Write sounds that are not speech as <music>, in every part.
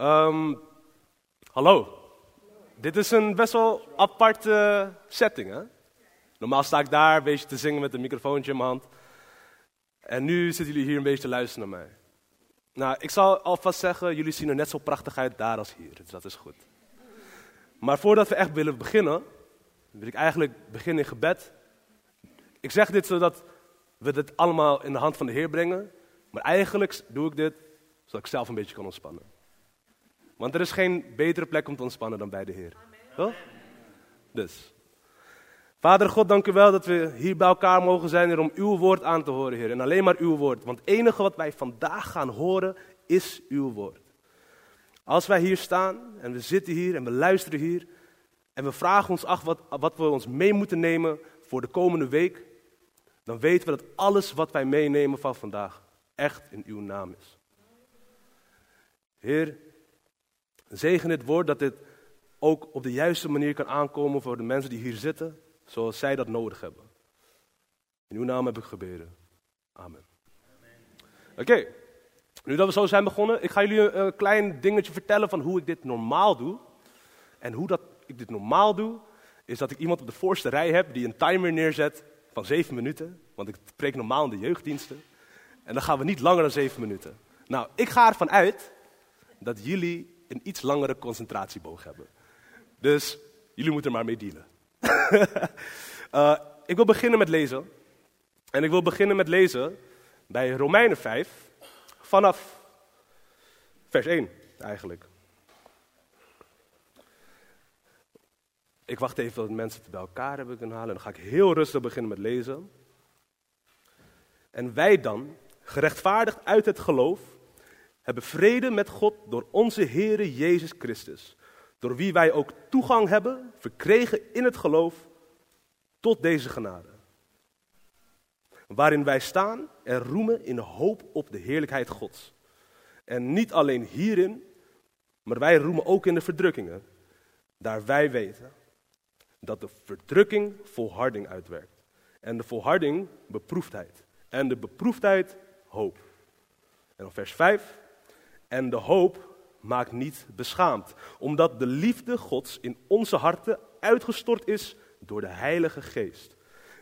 Ehm, hallo. Dit is een best wel aparte setting, hè? Normaal sta ik daar een beetje te zingen met een microfoontje in mijn hand. En nu zitten jullie hier een beetje te luisteren naar mij. Nou, ik zal alvast zeggen, jullie zien er net zo prachtig uit daar als hier. Dus dat is goed. Maar voordat we echt willen beginnen, wil ik eigenlijk beginnen in gebed. Ik zeg dit zodat we dit allemaal in de hand van de Heer brengen. Maar eigenlijk doe ik dit zodat ik zelf een beetje kan ontspannen. Want er is geen betere plek om te ontspannen dan bij de Heer. Toch? Dus. Vader God, dank u wel dat we hier bij elkaar mogen zijn hier om uw woord aan te horen, Heer. En alleen maar uw woord. Want het enige wat wij vandaag gaan horen is uw woord. Als wij hier staan en we zitten hier en we luisteren hier en we vragen ons af wat, wat we ons mee moeten nemen voor de komende week, dan weten we dat alles wat wij meenemen van vandaag echt in uw naam is. Heer, zegen dit woord dat dit ook op de juiste manier kan aankomen voor de mensen die hier zitten, zoals zij dat nodig hebben. In uw naam heb ik gebeden. Amen. Oké, nu dat we zo zijn begonnen, ik ga jullie een klein dingetje vertellen van hoe ik dit normaal doe. En hoe dat ik dit normaal doe, is dat ik iemand op de voorste rij heb die een timer neerzet van zeven minuten. Want ik spreek normaal in de jeugddiensten. En dan gaan we niet langer dan zeven minuten. Nou, ik ga ervan uit dat jullie een iets langere concentratieboog hebben. Dus jullie moeten er maar mee dealen. uh, <laughs> ik wil beginnen met lezen. En ik wil beginnen met lezen bij Romeinen 5, vanaf vers 1 eigenlijk. Ik wacht even tot mensen het bij elkaar hebben kunnen halen. En dan ga ik heel rustig beginnen met lezen. En wij dan, gerechtvaardigd uit het geloof, hebben vrede met God door onze Heere Jezus Christus, door wie wij ook toegang hebben, verkregen in het geloof, tot deze genade. Waarin wij staan en roemen in hoop op de heerlijkheid Gods. En niet alleen hierin, maar wij roemen ook in de verdrukkingen, daar wij weten dat de verdrukking volharding uitwerkt. En de volharding beproefdheid. En de beproefdheid hoop. En op vers 5. En de hoop maakt niet beschaamd, omdat de liefde Gods in onze harten uitgestort is door de Heilige Geest,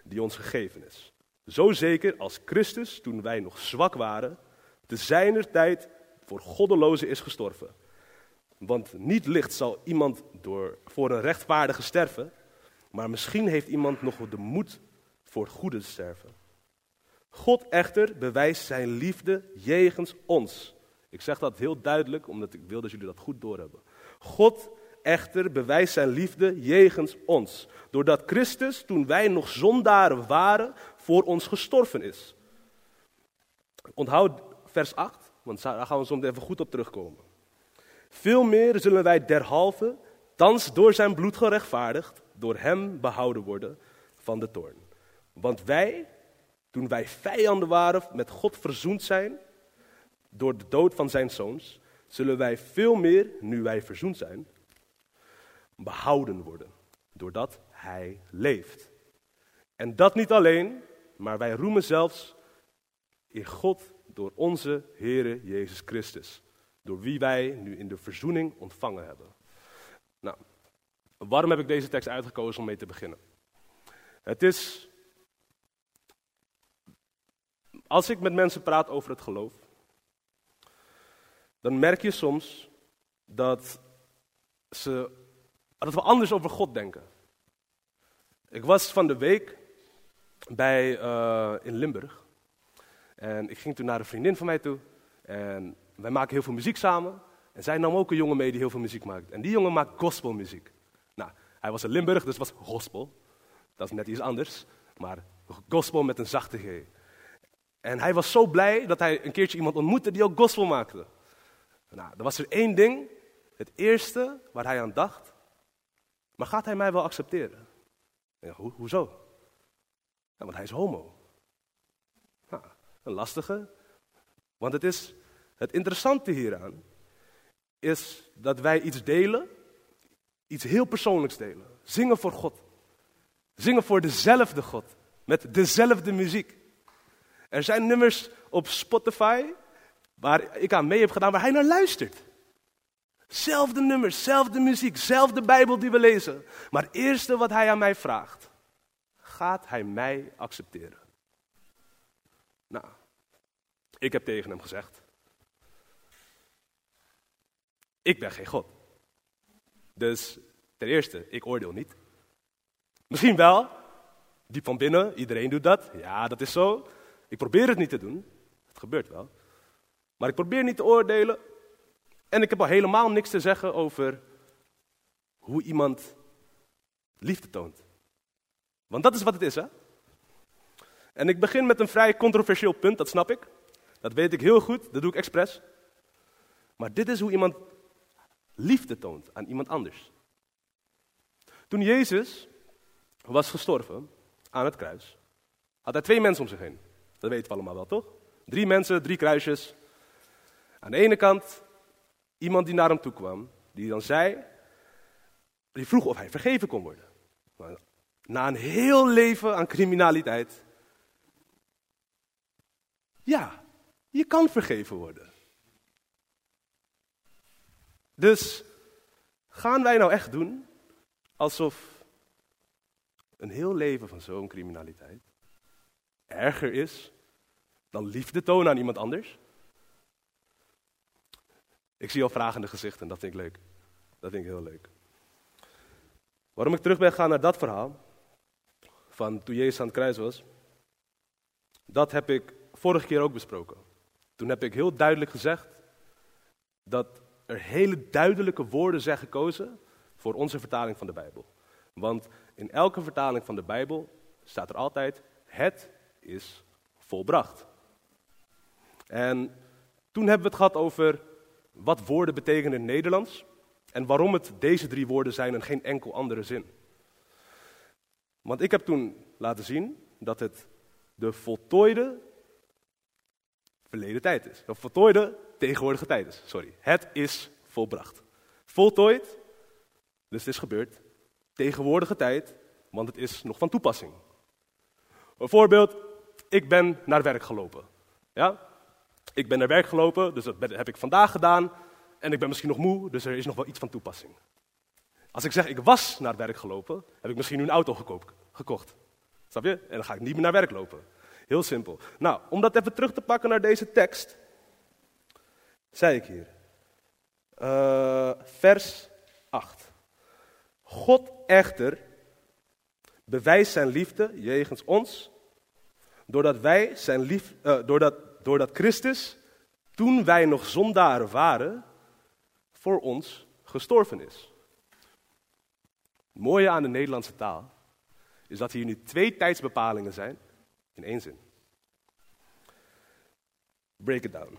die ons gegeven is. Zo zeker als Christus, toen wij nog zwak waren, te zijner tijd voor goddelozen is gestorven. Want niet licht zal iemand door, voor een rechtvaardige sterven, maar misschien heeft iemand nog de moed voor goede te sterven. God echter bewijst zijn liefde jegens ons. Ik zeg dat heel duidelijk, omdat ik wil dat jullie dat goed doorhebben. God echter bewijst zijn liefde jegens ons. Doordat Christus, toen wij nog zondaren waren, voor ons gestorven is. Onthoud vers 8, want daar gaan we zo even goed op terugkomen. Veel meer zullen wij derhalve, thans door zijn bloed gerechtvaardigd, door hem behouden worden van de toorn. Want wij, toen wij vijanden waren, met God verzoend zijn door de dood van zijn zoons, zullen wij veel meer, nu wij verzoend zijn, behouden worden, doordat hij leeft. En dat niet alleen, maar wij roemen zelfs in God door onze Heere Jezus Christus, door wie wij nu in de verzoening ontvangen hebben. Nou, waarom heb ik deze tekst uitgekozen om mee te beginnen? Het is, als ik met mensen praat over het geloof, dan merk je soms dat, ze, dat we anders over God denken. Ik was van de week bij, uh, in Limburg. En ik ging toen naar een vriendin van mij toe. En wij maken heel veel muziek samen. En zij nam ook een jongen mee die heel veel muziek maakt. En die jongen maakt gospelmuziek. Nou, hij was in Limburg, dus was gospel. Dat is net iets anders. Maar gospel met een zachte G. En hij was zo blij dat hij een keertje iemand ontmoette die ook gospel maakte. Nou, er was er één ding, het eerste waar hij aan dacht. Maar gaat hij mij wel accepteren? Ja, ho hoezo? Want hij is homo. Nou, een lastige. Want het is het interessante hieraan is dat wij iets delen, iets heel persoonlijks delen. Zingen voor God. Zingen voor dezelfde God, met dezelfde muziek. Er zijn nummers op Spotify waar ik aan mee heb gedaan, waar hij naar luistert. Zelfde nummers, zelfde muziek, zelfde Bijbel die we lezen. Maar het eerste wat hij aan mij vraagt, gaat hij mij accepteren? Nou, ik heb tegen hem gezegd, ik ben geen God. Dus ten eerste, ik oordeel niet. Misschien wel, diep van binnen, iedereen doet dat. Ja, dat is zo. Ik probeer het niet te doen. Het gebeurt wel. Maar ik probeer niet te oordelen. En ik heb al helemaal niks te zeggen over hoe iemand liefde toont. Want dat is wat het is, hè? En ik begin met een vrij controversieel punt, dat snap ik. Dat weet ik heel goed, dat doe ik expres. Maar dit is hoe iemand liefde toont aan iemand anders. Toen Jezus was gestorven aan het kruis, had hij twee mensen om zich heen. Dat weten we allemaal wel, toch? Drie mensen, drie kruisjes. Aan de ene kant iemand die naar hem toe kwam, die dan zei, die vroeg of hij vergeven kon worden. Na een heel leven aan criminaliteit, ja, je kan vergeven worden. Dus gaan wij nou echt doen alsof een heel leven van zo'n criminaliteit erger is dan liefde tonen aan iemand anders? Ik zie al vragende gezichten, dat vind ik leuk. Dat vind ik heel leuk. Waarom ik terug ben gegaan naar dat verhaal, van toen Jezus aan het kruis was, dat heb ik vorige keer ook besproken. Toen heb ik heel duidelijk gezegd dat er hele duidelijke woorden zijn gekozen voor onze vertaling van de Bijbel. Want in elke vertaling van de Bijbel staat er altijd: het is volbracht. En toen hebben we het gehad over wat woorden betekenen in het Nederlands en waarom het deze drie woorden zijn en geen enkel andere zin. Want ik heb toen laten zien dat het de voltooide verleden tijd is. De voltooide tegenwoordige tijd is. Sorry. Het is volbracht. Voltooid, dus het is gebeurd. Tegenwoordige tijd, want het is nog van toepassing. Een voorbeeld, ik ben naar werk gelopen. Ja? Ik ben naar werk gelopen, dus dat heb ik vandaag gedaan. En ik ben misschien nog moe, dus er is nog wel iets van toepassing. Als ik zeg ik was naar werk gelopen, heb ik misschien nu een auto gekocht. Snap je? En dan ga ik niet meer naar werk lopen. Heel simpel. Nou, om dat even terug te pakken naar deze tekst, zei ik hier. Uh, vers 8. God echter bewijst zijn liefde jegens ons, doordat wij zijn lief, uh, doordat, doordat Christus, toen wij nog zondaren waren, voor ons gestorven is. Het mooie aan de Nederlandse taal is dat hier nu twee tijdsbepalingen zijn in één zin. Break it down.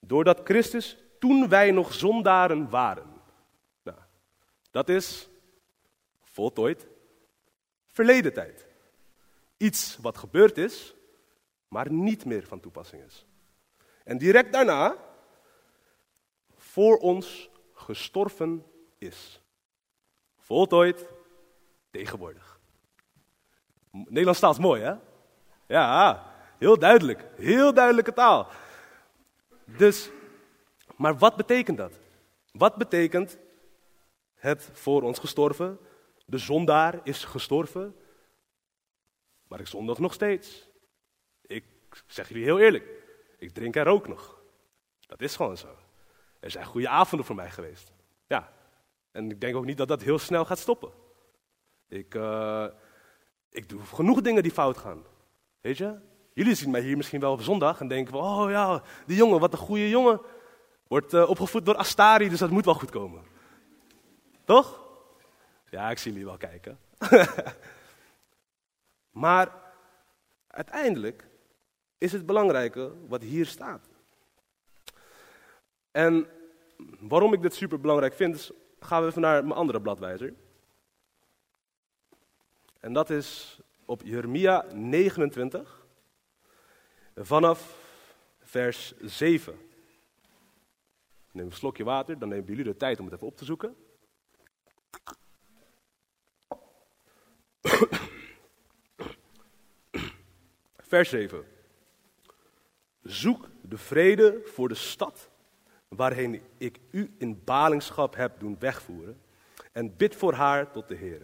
Doordat Christus, toen wij nog zondaren waren. Nou, dat is voltooid verleden tijd. Iets wat gebeurd is, maar niet meer van toepassing is. En direct daarna, voor ons gestorven is. Voltooid, tegenwoordig. Nederlands taal is mooi, hè? Ja, heel duidelijk. Heel duidelijke taal. Dus, maar wat betekent dat? Wat betekent het voor ons gestorven? De zondaar is gestorven, maar ik zondig nog steeds. Ik zeg jullie heel eerlijk, ik drink er ook nog. Dat is gewoon zo. Er zijn goede avonden voor mij geweest. Ja, en ik denk ook niet dat dat heel snel gaat stoppen. Ik, uh, ik doe genoeg dingen die fout gaan. Weet je? Jullie zien mij hier misschien wel op zondag en denken oh ja, die jongen, wat een goede jongen. Wordt uh, opgevoed door Astari, dus dat moet wel goed komen. Toch? Ja, ik zie jullie wel kijken. <laughs> maar uiteindelijk is het belangrijke wat hier staat. En waarom ik dit super belangrijk vind, gaan we even naar mijn andere bladwijzer. En dat is op Jeremia 29, vanaf vers 7. neem een slokje water, dan nemen jullie de tijd om het even op te zoeken. <coughs> Vers 7. Zoek de vrede voor de stad waarheen ik u in balingschap heb doen wegvoeren. En bid voor haar tot de Heer.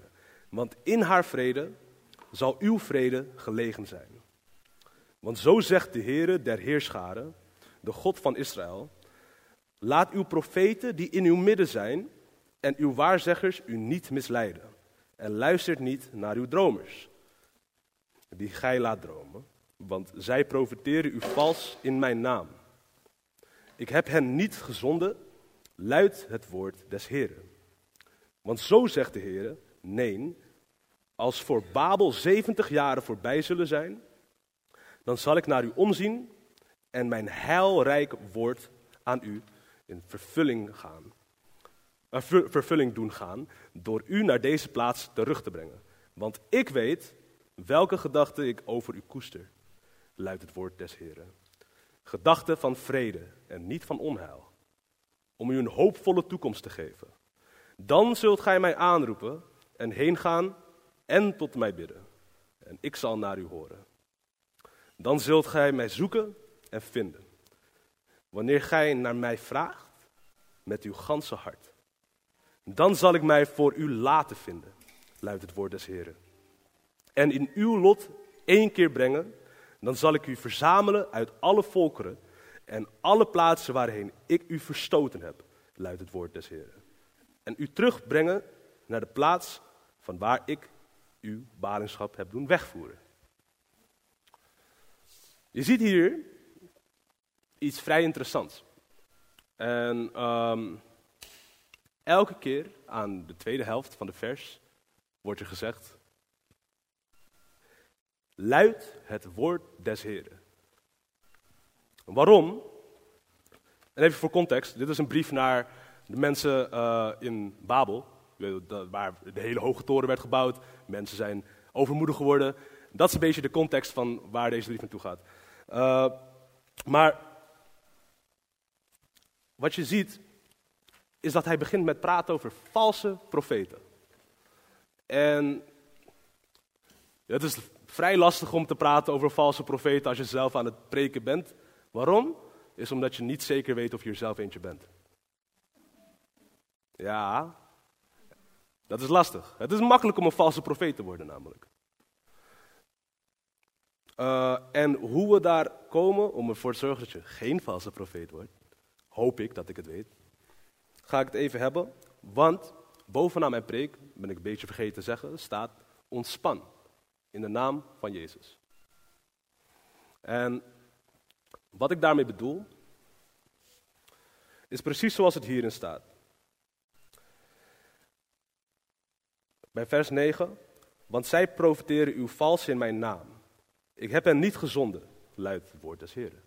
Want in haar vrede zal uw vrede gelegen zijn. Want zo zegt de Heere der Heerscharen, de God van Israël, laat uw profeten die in uw midden zijn en uw waarzeggers u niet misleiden. En luistert niet naar uw dromers, die gij laat dromen, want zij profiteren u vals in mijn naam. Ik heb hen niet gezonden, luidt het woord des Heeren. Want zo zegt de Heer, nee, als voor Babel 70 jaren voorbij zullen zijn, dan zal ik naar u omzien en mijn heilrijk woord aan u in vervulling gaan. Uh, vervulling doen gaan door u naar deze plaats terug te brengen. Want ik weet welke gedachten ik over u koester, luidt het woord des Heren. Gedachten van vrede en niet van onheil, om u een hoopvolle toekomst te geven. Dan zult gij mij aanroepen en heen gaan en tot mij bidden. En ik zal naar u horen. Dan zult gij mij zoeken en vinden. Wanneer gij naar mij vraagt met uw ganse hart. Dan zal ik mij voor u laten vinden, luidt het woord des Heren. En in uw lot één keer brengen, dan zal ik u verzamelen uit alle volkeren en alle plaatsen waarheen ik u verstoten heb, luidt het woord des Heren. En u terugbrengen naar de plaats van waar ik uw ballingschap heb doen wegvoeren. Je ziet hier iets vrij interessants. En um, elke keer aan de tweede helft van de vers wordt er gezegd: Luid het woord des Heren. Waarom? En even voor context: dit is een brief naar de mensen uh, in Babel, waar de hele hoge toren werd gebouwd. Mensen zijn overmoedig geworden. Dat is een beetje de context van waar deze brief naartoe gaat. Uh, maar wat je ziet, is dat hij begint met praten over valse profeten. En het is vrij lastig om te praten over valse profeten als je zelf aan het preken bent. Waarom? Is omdat je niet zeker weet of je er zelf eentje bent. Ja, dat is lastig. Het is makkelijk om een valse profeet te worden, namelijk. Uh, en hoe we daar komen om ervoor te zorgen dat je geen valse profeet wordt, hoop ik dat ik het weet, ga ik het even hebben. Want bovenaan mijn preek, ben ik een beetje vergeten te zeggen, staat ontspan in de naam van Jezus. En wat ik daarmee bedoel, is precies zoals het hierin staat. Bij vers 9, want zij profiteren uw vals in mijn naam. Ik heb hen niet gezonden, luidt het woord des Heren.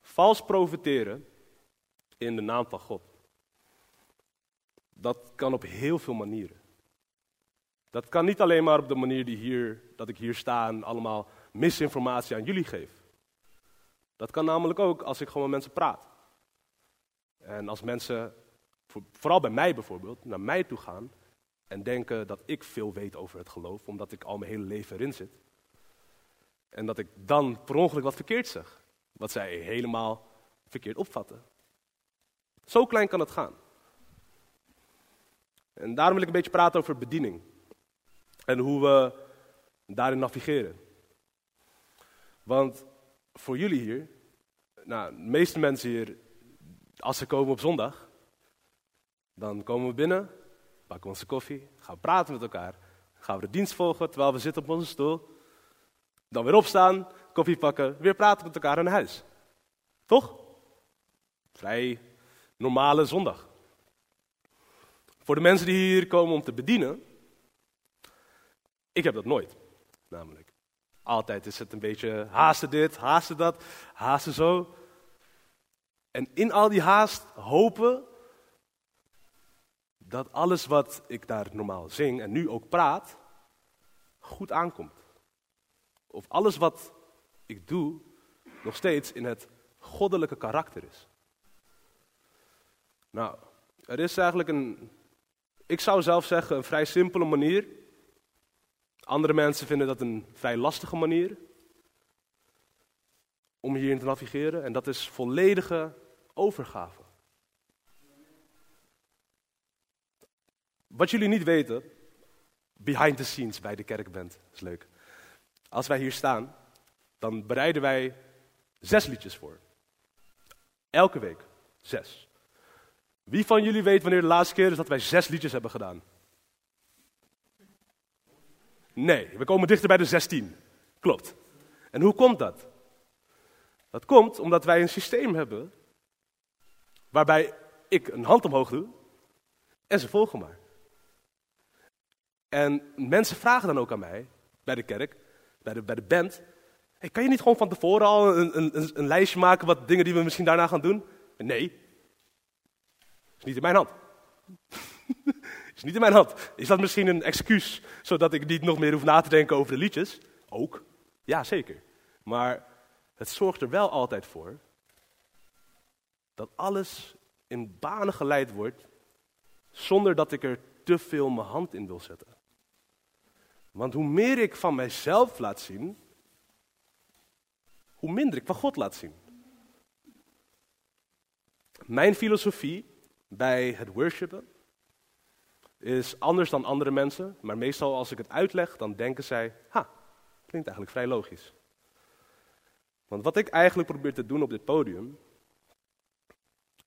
Vals profiteren in de naam van God. Dat kan op heel veel manieren. Dat kan niet alleen maar op de manier die hier, dat ik hier sta en allemaal misinformatie aan jullie geef. Dat kan namelijk ook als ik gewoon met mensen praat. En als mensen, vooral bij mij bijvoorbeeld, naar mij toe gaan en denken dat ik veel weet over het geloof, omdat ik al mijn hele leven erin zit. En dat ik dan per ongeluk wat verkeerd zeg, wat zij helemaal verkeerd opvatten. Zo klein kan het gaan. En daarom wil ik een beetje praten over bediening. En hoe we daarin navigeren. Want voor jullie hier, nou, de meeste mensen hier, als ze komen op zondag, dan komen we binnen, pakken we onze koffie, gaan we praten met elkaar, gaan we de dienst volgen terwijl we zitten op onze stoel, dan weer opstaan, koffie pakken, weer praten met elkaar in huis. Toch? Vrij normale zondag. Voor de mensen die hier komen om te bedienen, ik heb dat nooit, namelijk. Altijd is het een beetje haasten dit, haasten dat, haasten zo. En in al die haast hopen dat alles wat ik daar normaal zing en nu ook praat, goed aankomt. Of alles wat ik doe, nog steeds in het goddelijke karakter is. Nou, er is eigenlijk een, ik zou zelf zeggen, een vrij simpele manier. Andere mensen vinden dat een vrij lastige manier om hierin te navigeren. En dat is volledige overgave. Wat jullie niet weten, behind the scenes bij de kerkband, is leuk. Als wij hier staan, dan bereiden wij zes liedjes voor. Elke week, zes. Wie van jullie weet wanneer de laatste keer is dat wij zes liedjes hebben gedaan? Nee, we komen dichter bij de 16. Klopt. En hoe komt dat? Dat komt omdat wij een systeem hebben waarbij ik een hand omhoog doe en ze volgen maar. En mensen vragen dan ook aan mij, bij de kerk, bij de, bij de band, hey, kan je niet gewoon van tevoren al een, een, een lijstje maken wat dingen die we misschien daarna gaan doen? Nee, is niet in mijn hand. <laughs> is niet in mijn hand. Is dat misschien een excuus, zodat ik niet nog meer hoef na te denken over de liedjes? Ook. Ja, zeker. Maar het zorgt er wel altijd voor dat alles in banen geleid wordt, zonder dat ik er te veel mijn hand in wil zetten. Want hoe meer ik van mijzelf laat zien, hoe minder ik van God laat zien. Mijn filosofie bij het worshipen is anders dan andere mensen, maar meestal als ik het uitleg, dan denken zij, ha, klinkt eigenlijk vrij logisch. Want wat ik eigenlijk probeer te doen op dit podium,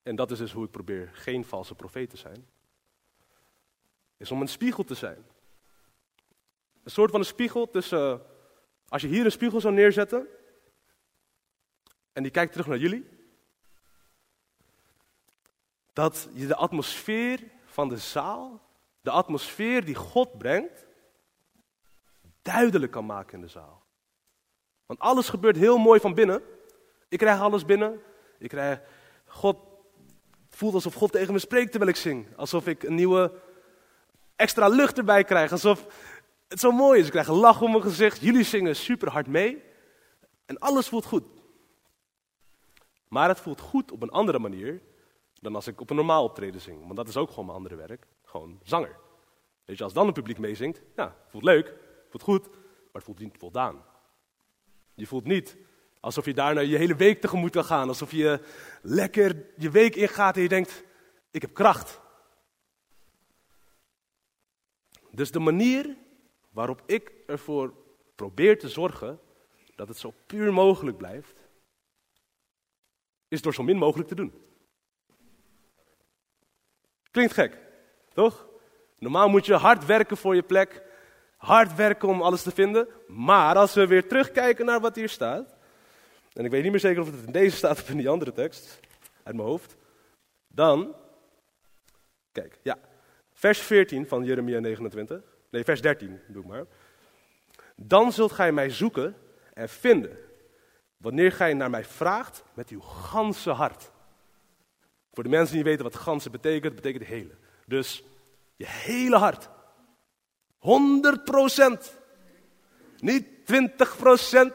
en dat is dus hoe ik probeer geen valse profeet te zijn, is om een spiegel te zijn. Een soort van een spiegel tussen, als je hier een spiegel zou neerzetten, en die kijkt terug naar jullie, dat je de atmosfeer van de zaal, de atmosfeer die God brengt, duidelijk kan maken in de zaal. Want alles gebeurt heel mooi van binnen. Ik krijg alles binnen. Ik krijg, God, voelt alsof God tegen me spreekt terwijl ik zing. Alsof ik een nieuwe extra lucht erbij krijg. Alsof het zo mooi is. Ik krijg een lach om mijn gezicht. Jullie zingen super hard mee. En alles voelt goed. Maar het voelt goed op een andere manier dan als ik op een normaal optreden zing. Want dat is ook gewoon mijn andere werk. Gewoon zanger. Weet je, als dan een publiek meezingt, ja, voelt leuk, voelt goed, maar het voelt niet voldaan. Je voelt niet alsof je daarna je hele week tegemoet kan gaan. Alsof je lekker je week ingaat en je denkt, ik heb kracht. Dus de manier waarop ik ervoor probeer te zorgen dat het zo puur mogelijk blijft, is door zo min mogelijk te doen. Klinkt gek, toch? Normaal moet je hard werken voor je plek, hard werken om alles te vinden. Maar als we weer terugkijken naar wat hier staat, en ik weet niet meer zeker of het in deze staat of in die andere tekst, uit mijn hoofd, dan, kijk, ja, vers 14 van Jeremia 29, nee, vers 13, doe ik maar. Dan zult gij mij zoeken en vinden, wanneer gij naar mij vraagt met uw ganse hart. Voor de mensen die weten wat ganse betekent, betekent hele. Dus je hele hart. 100 procent. Niet 20 procent.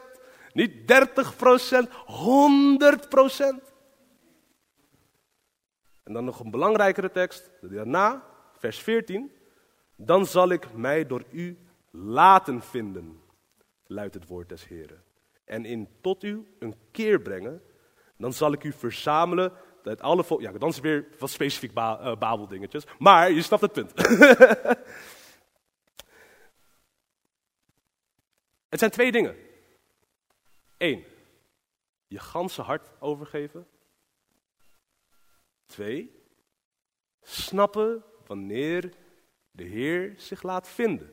Niet 30 procent. 100 procent. En dan nog een belangrijkere tekst. Daarna, vers 14. Dan zal ik mij door u laten vinden, luidt het woord des Heren. En in tot u een keer brengen. Dan zal ik u verzamelen het alle ja, dan is het weer wat specifiek ba uh, babeldingetjes. Maar je snapt het punt. <laughs> het zijn twee dingen. Eén, je ganse hart overgeven. Twee, snappen wanneer de Heer zich laat vinden.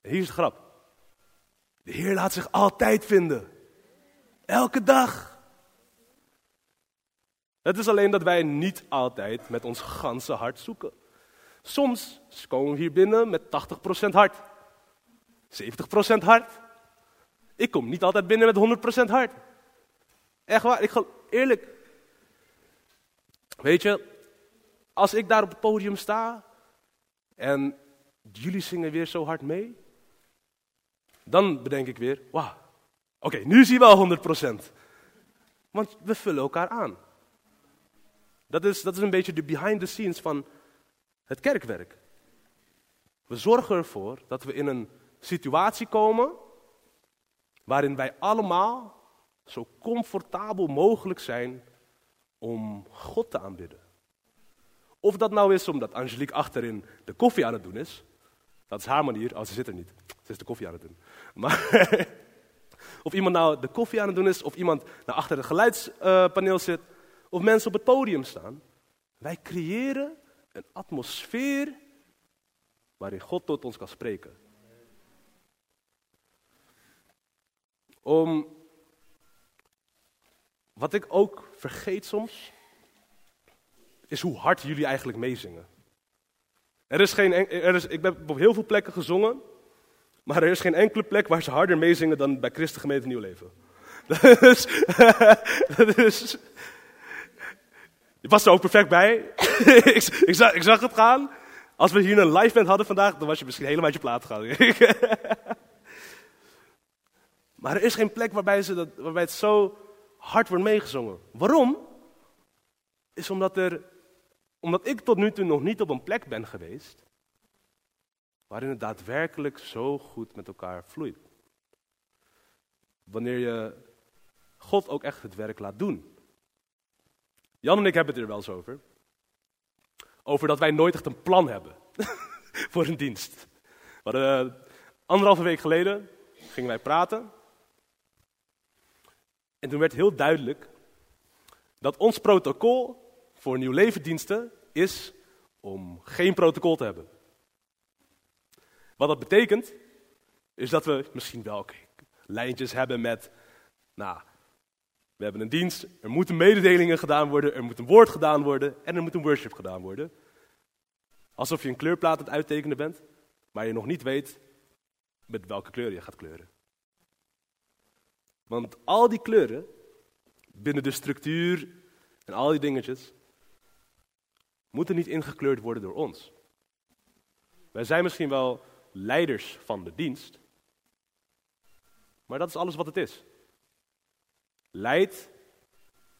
En hier is de grap. De Heer laat zich altijd vinden. Elke dag. Het is alleen dat wij niet altijd met ons ganse hart zoeken. Soms komen we hier binnen met 80% hart, 70% hart. Ik kom niet altijd binnen met 100% hart. Echt waar, ik ga eerlijk. Weet je, als ik daar op het podium sta en jullie zingen weer zo hard mee, dan bedenk ik weer, wauw, oké, nu zie je wel 100%. Want we vullen elkaar aan. Dat is, dat is een beetje de behind the scenes van het kerkwerk. We zorgen ervoor dat we in een situatie komen waarin wij allemaal zo comfortabel mogelijk zijn om God te aanbidden. Of dat nou is omdat Angelique achterin de koffie aan het doen is. Dat is haar manier. Oh, ze zit er niet. Ze is de koffie aan het doen. Maar <laughs> of iemand nou de koffie aan het doen is, of iemand naar achter het geluidspaneel zit, of mensen op het podium staan. Wij creëren een atmosfeer waarin God tot ons kan spreken. Om, wat ik ook vergeet soms, is hoe hard jullie eigenlijk meezingen. Er is geen, er is, ik heb op heel veel plekken gezongen, maar er is geen enkele plek waar ze harder meezingen dan bij Christen Gemeente Nieuw Leven. <laughs> Dus, dus, <laughs> je was er ook perfect bij. <laughs> ik, ik, zag, ik zag het gaan. Als we hier een live band hadden vandaag, dan was je misschien helemaal uit je plaat gegaan. <laughs> maar er is geen plek waarbij, ze dat, waarbij het zo hard wordt meegezongen. Waarom? Is omdat, er, omdat ik tot nu toe nog niet op een plek ben geweest waarin het daadwerkelijk zo goed met elkaar vloeit. Wanneer je God ook echt het werk laat doen. Jan en ik hebben het er wel eens over. Over dat wij nooit echt een plan hebben <laughs> voor een dienst. Hadden, uh, anderhalve week geleden gingen wij praten. En toen werd heel duidelijk dat ons protocol voor nieuw levendiensten is om geen protocol te hebben. Wat dat betekent, is dat we misschien wel lijntjes hebben met, nou, we hebben een dienst, er moeten mededelingen gedaan worden, er moet een woord gedaan worden en er moet een worship gedaan worden. Alsof je een kleurplaat aan het uittekenen bent, maar je nog niet weet met welke kleur je gaat kleuren. Want al die kleuren, binnen de structuur en al die dingetjes, moeten niet ingekleurd worden door ons. Wij zijn misschien wel leiders van de dienst, maar dat is alles wat het is. Leid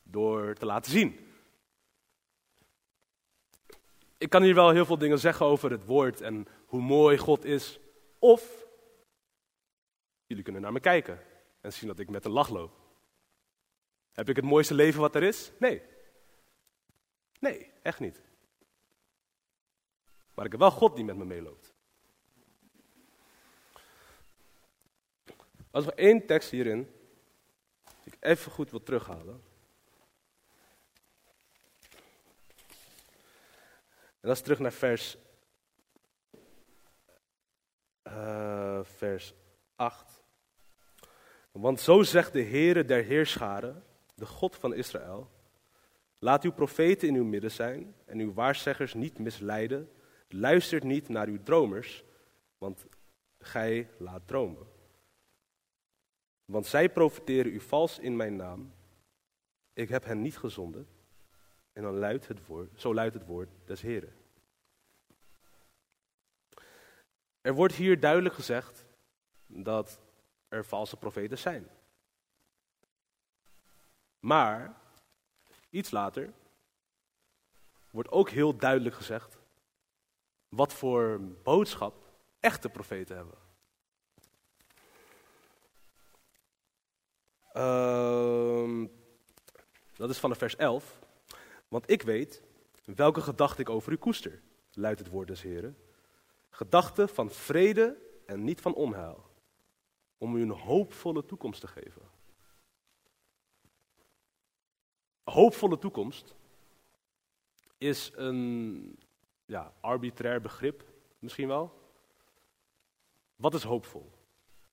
door te laten zien. Ik kan hier wel heel veel dingen zeggen over het woord en hoe mooi God is. Of jullie kunnen naar me kijken en zien dat ik met een lach loop. Heb ik het mooiste leven wat er is? Nee. Nee, echt niet. Maar ik heb wel God die met me meeloopt. Als we één tekst hierin, ik even goed wil terughalen. En dat is terug naar vers, uh, vers 8. Want zo zegt de Heere der Heerscharen, de God van Israël. Laat uw profeten in uw midden zijn en uw waarzeggers niet misleiden. Luistert niet naar uw dromers, want gij laat dromen. Want zij profiteren u vals in mijn naam. Ik heb hen niet gezonden. En dan luidt het woord, zo luidt het woord des Heren. Er wordt hier duidelijk gezegd dat er valse profeten zijn. Maar iets later wordt ook heel duidelijk gezegd wat voor boodschap echte profeten hebben. Uh, dat is vanaf vers 11. Want ik weet welke gedachte ik over u koester, luidt het woord des Heren. Gedachten van vrede en niet van onheil, om u een hoopvolle toekomst te geven. Hoopvolle toekomst is een ja, arbitrair begrip, misschien wel. Wat is hoopvol?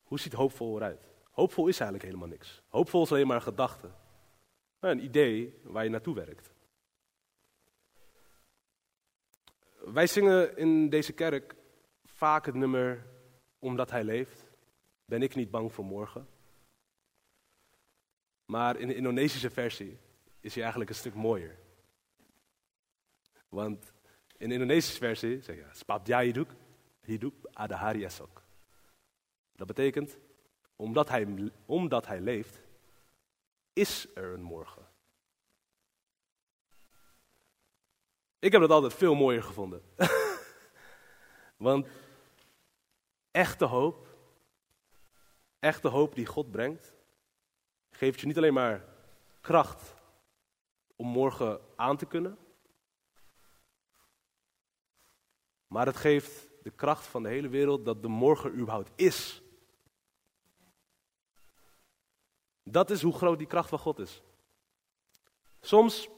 Hoe ziet hoopvol eruit? Hoopvol is eigenlijk helemaal niks. Hoopvol is alleen maar een gedachte. Een idee waar je naartoe werkt. Wij zingen in deze kerk vaak het nummer Omdat Hij leeft. Ben ik niet bang voor morgen. Maar in de Indonesische versie is hij eigenlijk een stuk mooier. Want in de Indonesische versie zeg je, Spabja hidup, hidup ada hari esok. Dat betekent, omdat hij, omdat hij leeft, is er een morgen. Ik heb dat altijd veel mooier gevonden. <laughs> Want echte hoop, echte hoop die God brengt, geeft je niet alleen maar kracht om morgen aan te kunnen. Maar het geeft de kracht van de hele wereld dat de morgen überhaupt is. Dat is hoe groot die kracht van God is. Soms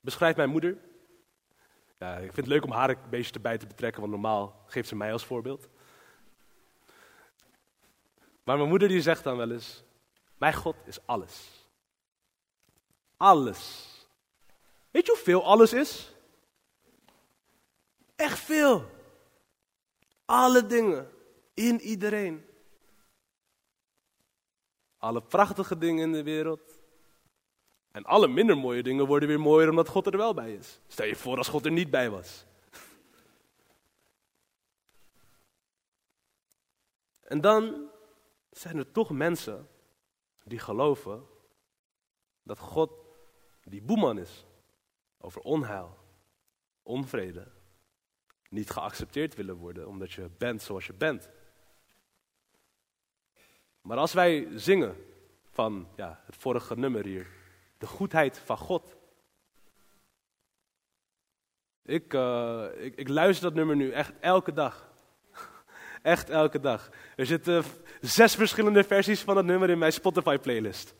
beschrijft mijn moeder. Ja, ik vind het leuk om haar een beetje erbij te betrekken, want normaal geeft ze mij als voorbeeld. Maar mijn moeder die zegt dan wel eens: Mijn God is alles. Alles. Weet je hoeveel alles is? Echt veel. Alle dingen. In iedereen. Alle prachtige dingen in de wereld. En alle minder mooie dingen worden weer mooier omdat God er wel bij is. Stel je voor als God er niet bij was. <laughs> En dan zijn er toch mensen die geloven dat God die boeman is over onheil, onvrede, niet geaccepteerd willen worden omdat je bent zoals je bent. Maar als wij zingen van ja, het vorige nummer hier, de goedheid van God. Ik, uh, ik, ik luister dat nummer nu echt elke dag. <laughs> Echt elke dag. Er zitten zes verschillende versies van dat nummer in mijn Spotify-playlist.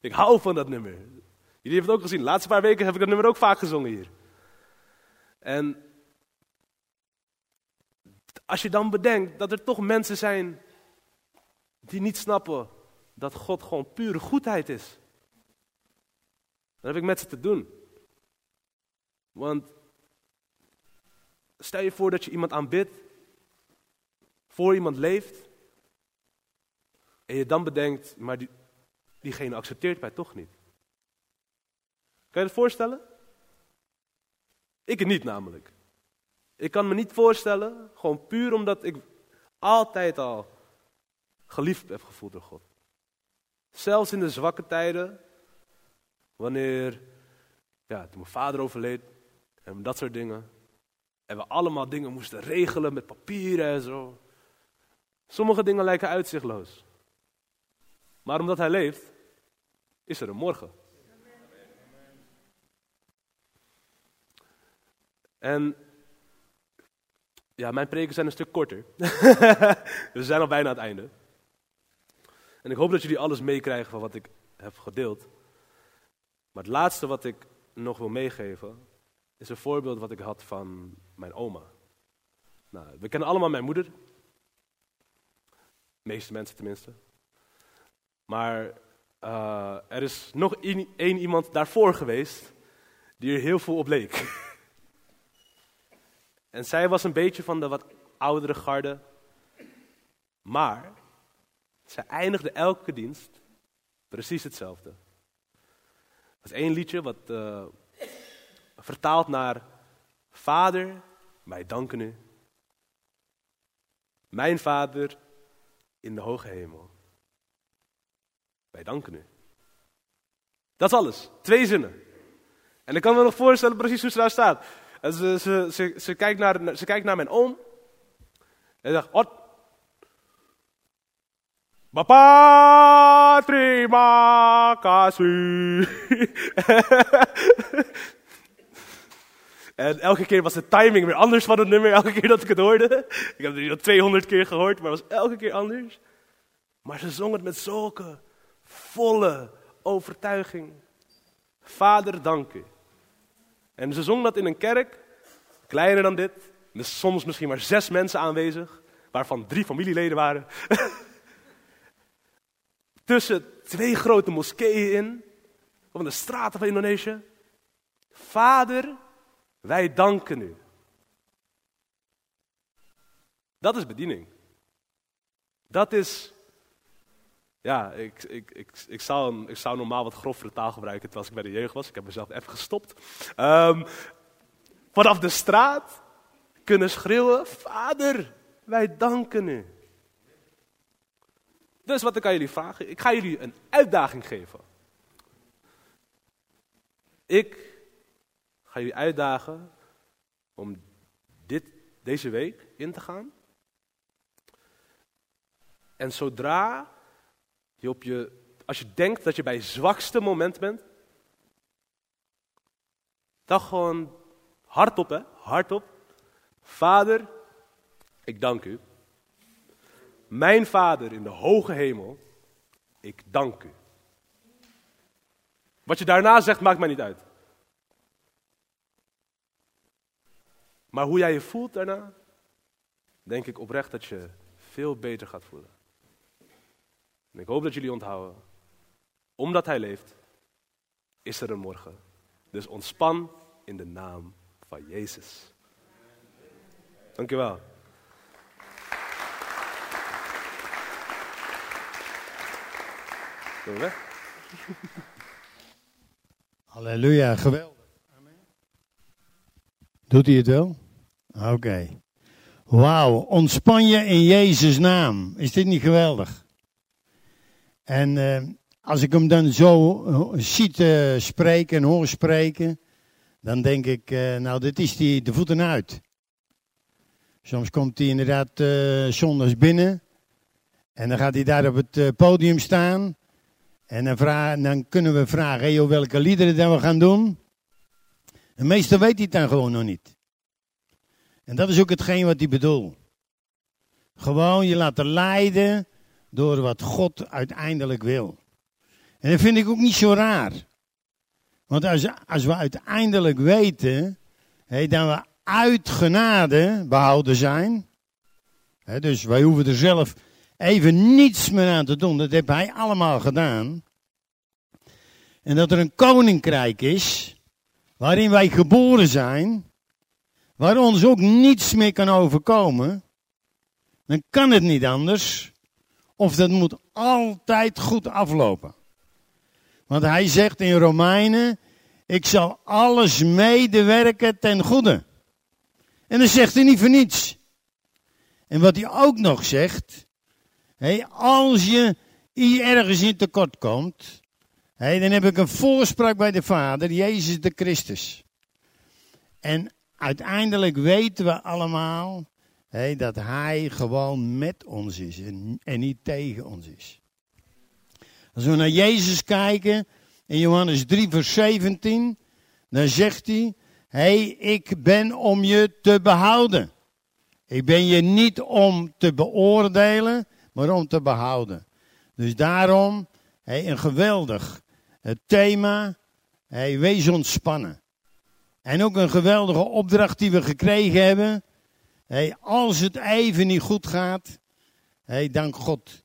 Ik hou van dat nummer. Jullie hebben het ook gezien. De laatste paar weken heb ik dat nummer ook vaak gezongen hier. En als je dan bedenkt dat er toch mensen zijn die niet snappen dat God gewoon pure goedheid is. Dan heb ik met ze te doen. Want stel je voor dat je iemand aanbidt, voor iemand leeft, en je dan bedenkt, maar die, diegene accepteert mij toch niet. Kan je het voorstellen? Ik het niet namelijk. Ik kan me niet voorstellen, gewoon puur omdat ik altijd al geliefd heb gevoeld door God. Zelfs in de zwakke tijden, wanneer, ja, toen mijn vader overleed en dat soort dingen. En we allemaal dingen moesten regelen met papieren en zo. Sommige dingen lijken uitzichtloos. Maar omdat hij leeft, is er een morgen. En ja, mijn preken zijn een stuk korter. <laughs> we zijn al bijna aan het einde. En ik hoop dat jullie alles meekrijgen van wat ik heb gedeeld. Maar het laatste wat ik nog wil meegeven, is een voorbeeld wat ik had van mijn oma. Nou, we kennen allemaal mijn moeder. De meeste mensen tenminste. Maar uh, er is nog één iemand daarvoor geweest die er heel veel op leek. <laughs> en zij was een beetje van de wat oudere garde. Maar zij eindigde elke dienst precies hetzelfde. Er was één liedje wat uh, vertaalt naar Vader, wij danken u. Mijn Vader in de hoge hemel. Wij danken u. Dat is alles. Twee zinnen. En ik kan me nog voorstellen precies hoe ze daar staat. Ze, ze, ze, ze, kijkt naar, ze kijkt naar mijn oom. En zegt. Papa, terima kasih. en elke keer was de timing weer anders van het nummer, elke keer dat ik het hoorde. Ik heb het nu al 200 keer gehoord, maar het was elke keer anders. Maar ze zong het met zulke volle overtuiging. Vader, dank u. En ze zong dat in een kerk, kleiner dan dit. Er soms misschien maar zes mensen aanwezig, waarvan drie familieleden waren. <laughs> Tussen twee grote moskeeën in, op de straten van Indonesië. Vader, wij danken u. Dat is bediening. Dat is ja, ik, ik, ik, ik, zou, ik zou normaal wat grovere taal gebruiken terwijl ik bij de jeugd was. Ik heb mezelf even gestopt. Um, vanaf de straat kunnen schreeuwen, Vader, wij danken u. Dus wat ik aan jullie vragen, ik ga jullie een uitdaging geven. Ik ga jullie uitdagen om dit, deze week in te gaan. En zodra je op je, als je denkt dat je bij je zwakste moment bent, Dan gewoon hardop, hè? Hardop. Vader, ik dank u. Mijn Vader in de hoge hemel, ik dank u. Wat je daarna zegt, maakt mij niet uit. Maar hoe jij je voelt daarna, denk ik oprecht dat je veel beter gaat voelen. En ik hoop dat jullie onthouden, omdat Hij leeft, is er een morgen. Dus ontspan in de naam van Jezus. Dankjewel. Weg? Halleluja, geweldig. Doet hij het wel? Oké. Wauw, ontspan je in Jezus' naam. Is dit niet geweldig? En eh, als ik hem dan zo uh, ziet spreken en hoor spreken, dan denk ik, uh, nou, dit is die de voeten uit. Soms komt hij inderdaad zondags binnen en dan gaat hij daar op het podium staan. En dan, dan kunnen we vragen, joh, welke liederen dan we gaan doen. En meestal weet hij dan gewoon nog niet. En dat is ook hetgeen wat hij bedoelt. Gewoon je laten leiden door wat God uiteindelijk wil. En dat vind ik ook niet zo raar. Want als, als we uiteindelijk weten dat we uit genade behouden zijn. Hè, dus wij hoeven er zelf even niets meer aan te doen. Dat heeft hij allemaal gedaan. En dat er een koninkrijk is waarin wij geboren zijn, waar ons ook niets meer kan overkomen, dan kan het niet anders. Of dat moet altijd goed aflopen. Want hij zegt in Romeinen, ik zal alles medewerken ten goede. En dan zegt hij niet voor niets. En wat hij ook nog zegt, hey, als je ergens in tekort komt, hey, dan heb ik een voorspraak bij de Vader, Jezus de Christus. En uiteindelijk weten we allemaal hey, dat Hij gewoon met ons is en, niet tegen ons is. Als we naar Jezus kijken, in Johannes 3, vers 17, dan zegt hij, hey, ik ben om je te behouden. Ik ben je niet om te beoordelen, maar om te behouden. Dus daarom, een geweldig het thema, hey, wees ontspannen. En ook een geweldige opdracht die we gekregen hebben. Als het even niet goed gaat, dank God.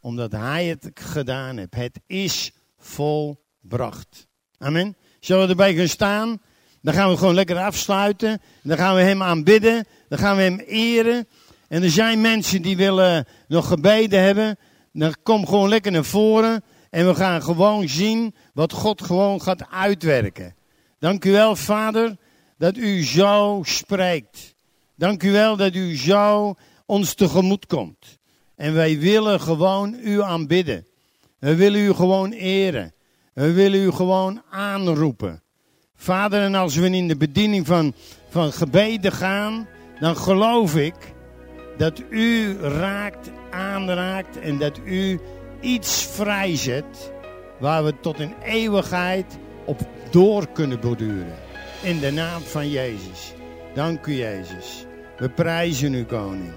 Omdat Hij het gedaan heeft. Het is volbracht. Amen. Zullen we erbij gaan staan? Dan gaan we gewoon lekker afsluiten. Dan gaan we Hem aanbidden. Dan gaan we Hem eren. En er zijn mensen die willen nog gebeden hebben. Dan kom gewoon lekker naar voren. En we gaan gewoon zien wat God gewoon gaat uitwerken. Dank u wel, Vader, dat u zo spreekt. Dank u wel dat u zo ons tegemoet komt. En wij willen gewoon u aanbidden. We willen u gewoon eren. We willen u gewoon aanroepen. Vader, en als we in de bediening van, van gebeden gaan, dan geloof ik dat u raakt, aanraakt en dat u iets vrijzet waar we tot in eeuwigheid op door kunnen borduren. In de naam van Jezus. Dank u Jezus. We prijzen u koning.